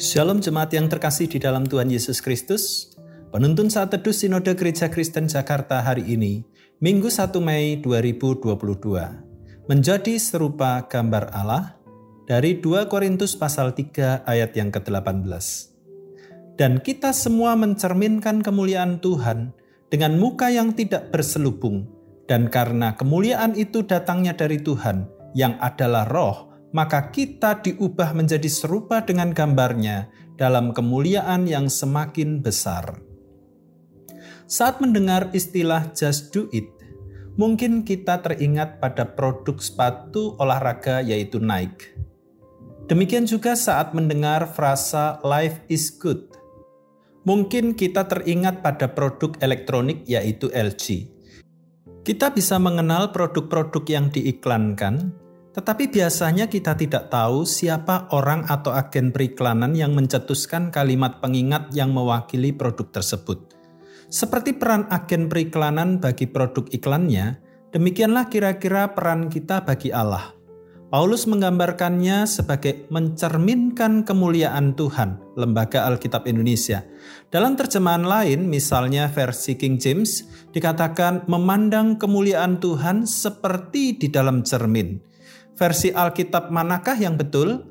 Shalom jemaat yang terkasih di dalam Tuhan Yesus Kristus. Penuntun saat teduh Sinode Gereja Kristen Jakarta hari ini, Minggu 1 Mei 2022, menjadi serupa gambar Allah dari 2 Korintus pasal 3 ayat yang ke-18. Dan kita semua mencerminkan kemuliaan Tuhan dengan muka yang tidak berselubung, dan karena kemuliaan itu datangnya dari Tuhan, yang adalah roh, maka kita diubah menjadi serupa dengan gambarnya dalam kemuliaan yang semakin besar. Saat mendengar istilah just do it, mungkin kita teringat pada produk sepatu olahraga yaitu Nike. Demikian juga saat mendengar frasa life is good. Mungkin kita teringat pada produk elektronik yaitu LG. Kita bisa mengenal produk-produk yang diiklankan, tetapi biasanya kita tidak tahu siapa orang atau agen periklanan yang mencetuskan kalimat pengingat yang mewakili produk tersebut. Seperti peran agen periklanan bagi produk iklannya, demikianlah kira-kira peran kita bagi Allah. Paulus menggambarkannya sebagai mencerminkan kemuliaan Tuhan, Lembaga Alkitab Indonesia. Dalam terjemahan lain, misalnya versi King James, dikatakan memandang kemuliaan Tuhan seperti di dalam cermin versi Alkitab manakah yang betul?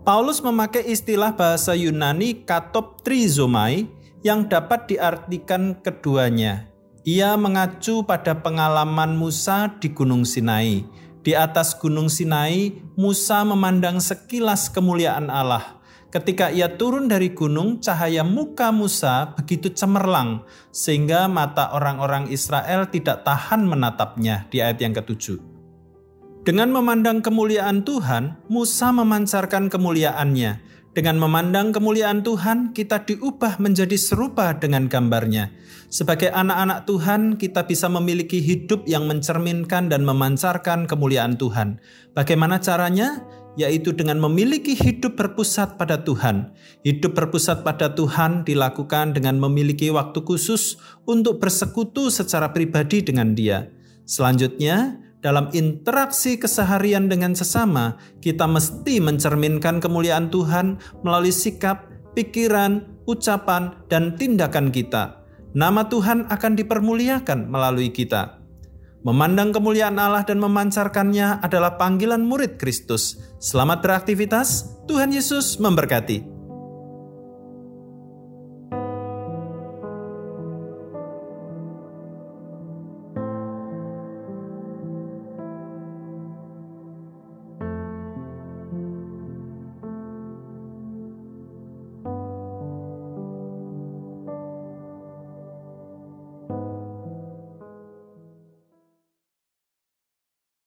Paulus memakai istilah bahasa Yunani katop trizomai yang dapat diartikan keduanya. Ia mengacu pada pengalaman Musa di Gunung Sinai. Di atas Gunung Sinai, Musa memandang sekilas kemuliaan Allah. Ketika ia turun dari gunung, cahaya muka Musa begitu cemerlang, sehingga mata orang-orang Israel tidak tahan menatapnya. Di ayat yang ketujuh. Dengan memandang kemuliaan Tuhan, Musa memancarkan kemuliaannya. Dengan memandang kemuliaan Tuhan, kita diubah menjadi serupa dengan gambarnya. Sebagai anak-anak Tuhan, kita bisa memiliki hidup yang mencerminkan dan memancarkan kemuliaan Tuhan. Bagaimana caranya? Yaitu dengan memiliki hidup berpusat pada Tuhan. Hidup berpusat pada Tuhan dilakukan dengan memiliki waktu khusus untuk bersekutu secara pribadi dengan Dia. Selanjutnya, dalam interaksi keseharian dengan sesama, kita mesti mencerminkan kemuliaan Tuhan melalui sikap, pikiran, ucapan, dan tindakan kita. Nama Tuhan akan dipermuliakan melalui kita. Memandang kemuliaan Allah dan memancarkannya adalah panggilan murid Kristus. Selamat beraktivitas, Tuhan Yesus memberkati.